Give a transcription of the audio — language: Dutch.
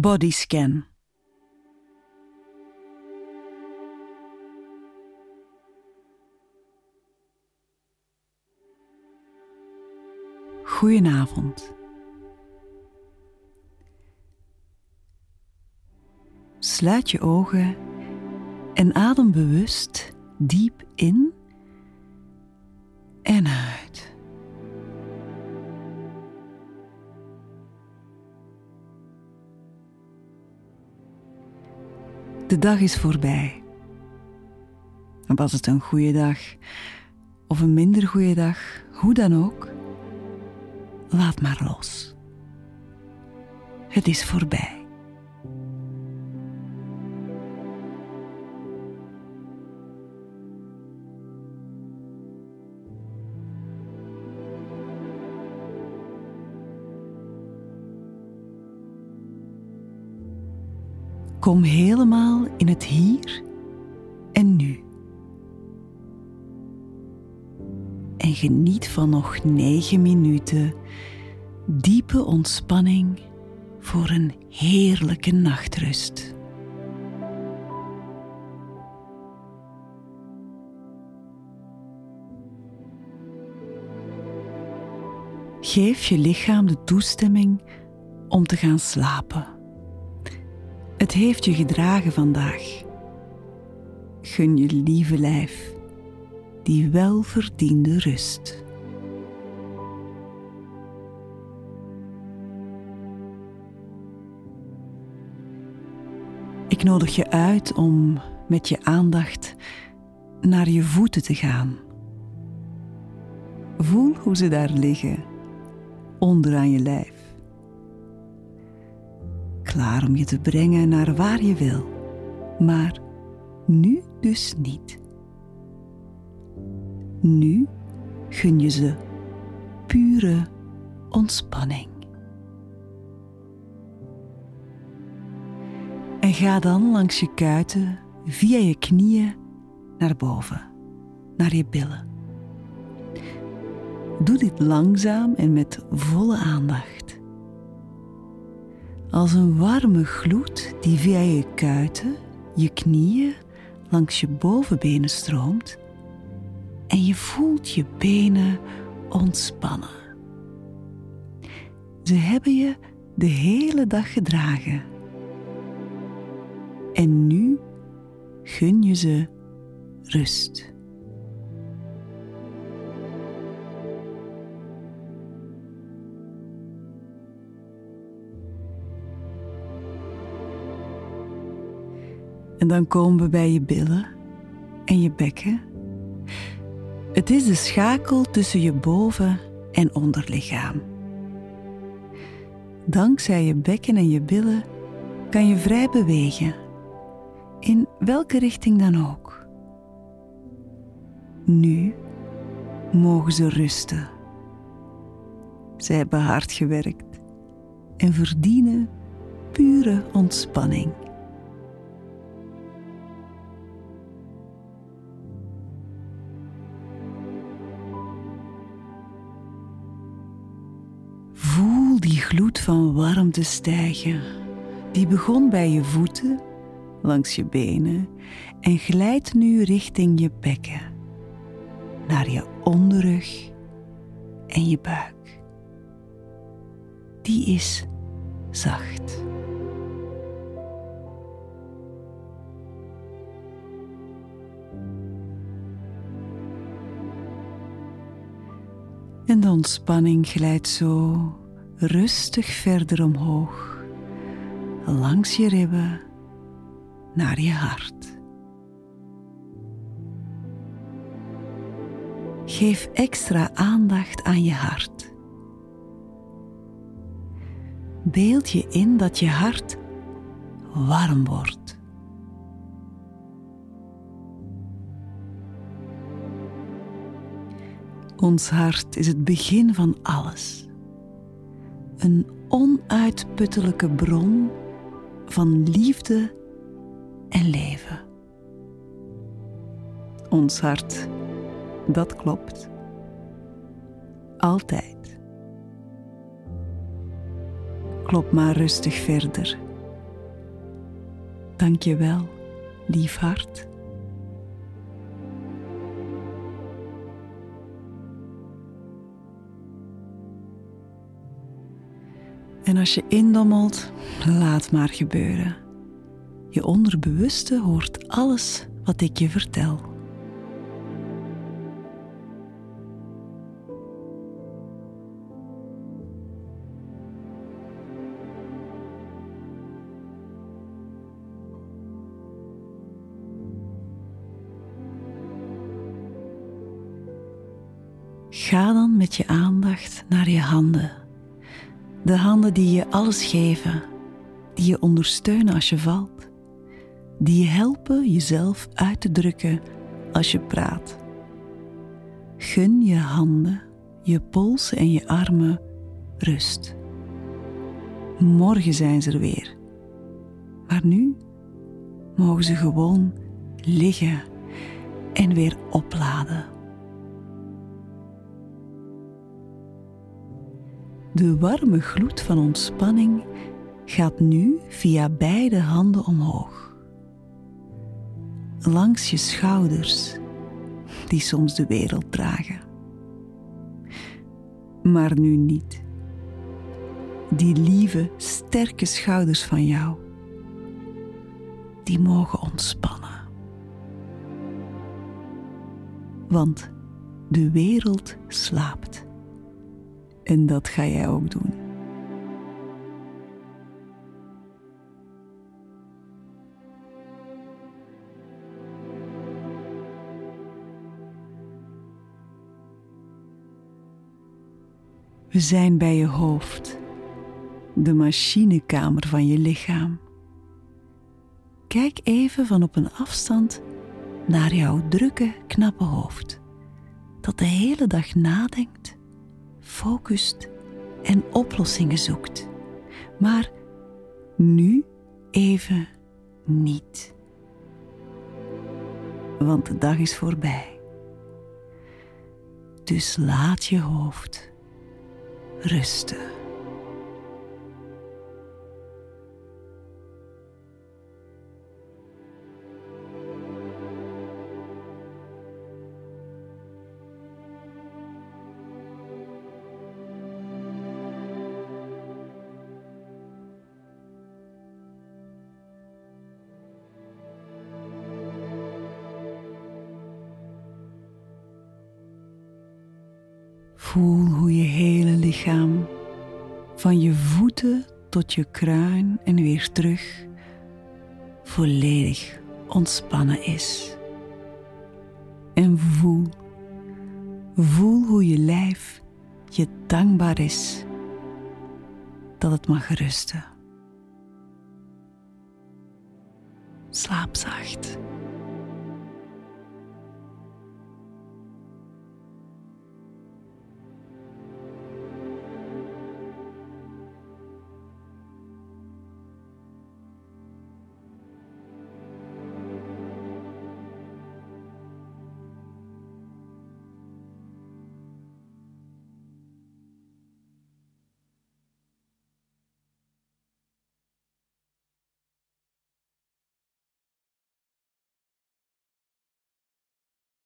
Bodyscan. Goedenavond. Sluit je ogen en adem bewust diep in en uit. De dag is voorbij. Was het een goede dag of een minder goede dag, hoe dan ook, laat maar los. Het is voorbij. Kom helemaal in het hier en nu. En geniet van nog negen minuten diepe ontspanning voor een heerlijke nachtrust. Geef je lichaam de toestemming om te gaan slapen. Het heeft je gedragen vandaag. Gun je lieve lijf die welverdiende rust. Ik nodig je uit om met je aandacht naar je voeten te gaan. Voel hoe ze daar liggen, onderaan je lijf klaar om je te brengen naar waar je wil, maar nu dus niet. Nu gun je ze pure ontspanning. En ga dan langs je kuiten via je knieën naar boven, naar je billen. Doe dit langzaam en met volle aandacht als een warme gloed die via je kuiten, je knieën, langs je bovenbenen stroomt en je voelt je benen ontspannen. Ze hebben je de hele dag gedragen. En nu gun je ze rust. En dan komen we bij je billen en je bekken. Het is de schakel tussen je boven- en onderlichaam. Dankzij je bekken en je billen kan je vrij bewegen, in welke richting dan ook. Nu mogen ze rusten. Ze hebben hard gewerkt en verdienen pure ontspanning. Die gloed van warmte stijgen. Die begon bij je voeten, langs je benen en glijdt nu richting je bekken, naar je onderrug en je buik. Die is zacht. En de ontspanning glijdt zo rustig verder omhoog, langs je ribben naar je hart. Geef extra aandacht aan je hart. Beeld je in dat je hart warm wordt. Ons hart is het begin van alles een onuitputtelijke bron van liefde en leven. Ons hart, dat klopt. Altijd. Klop maar rustig verder Dank je wel, lief hart. En als je indommelt, laat maar gebeuren. Je onderbewuste hoort alles wat ik je vertel. Ga dan met je aandacht naar je handen. De handen die je alles geven, die je ondersteunen als je valt, die je helpen jezelf uit te drukken als je praat. Gun je handen, je polsen en je armen rust. Morgen zijn ze er weer. Maar nu mogen ze gewoon liggen en weer opladen. De warme gloed van ontspanning gaat nu via beide handen omhoog. Langs je schouders, die soms de wereld dragen. Maar nu niet. Die lieve, sterke schouders van jou, die mogen ontspannen. Want de wereld slaapt. En dat ga jij ook doen. We zijn bij je hoofd, de machinekamer van je lichaam. Kijk even van op een afstand naar jouw drukke, knappe hoofd, dat de hele dag nadenkt focust en oplossingen zoekt. Maar nu even niet. Want de dag is voorbij. Dus laat je hoofd rusten. Voel hoe je hele lichaam, van je voeten tot je kruin en weer terug, volledig ontspannen is. En voel, voel hoe je lijf je dankbaar is dat het mag rusten. Slaap zacht.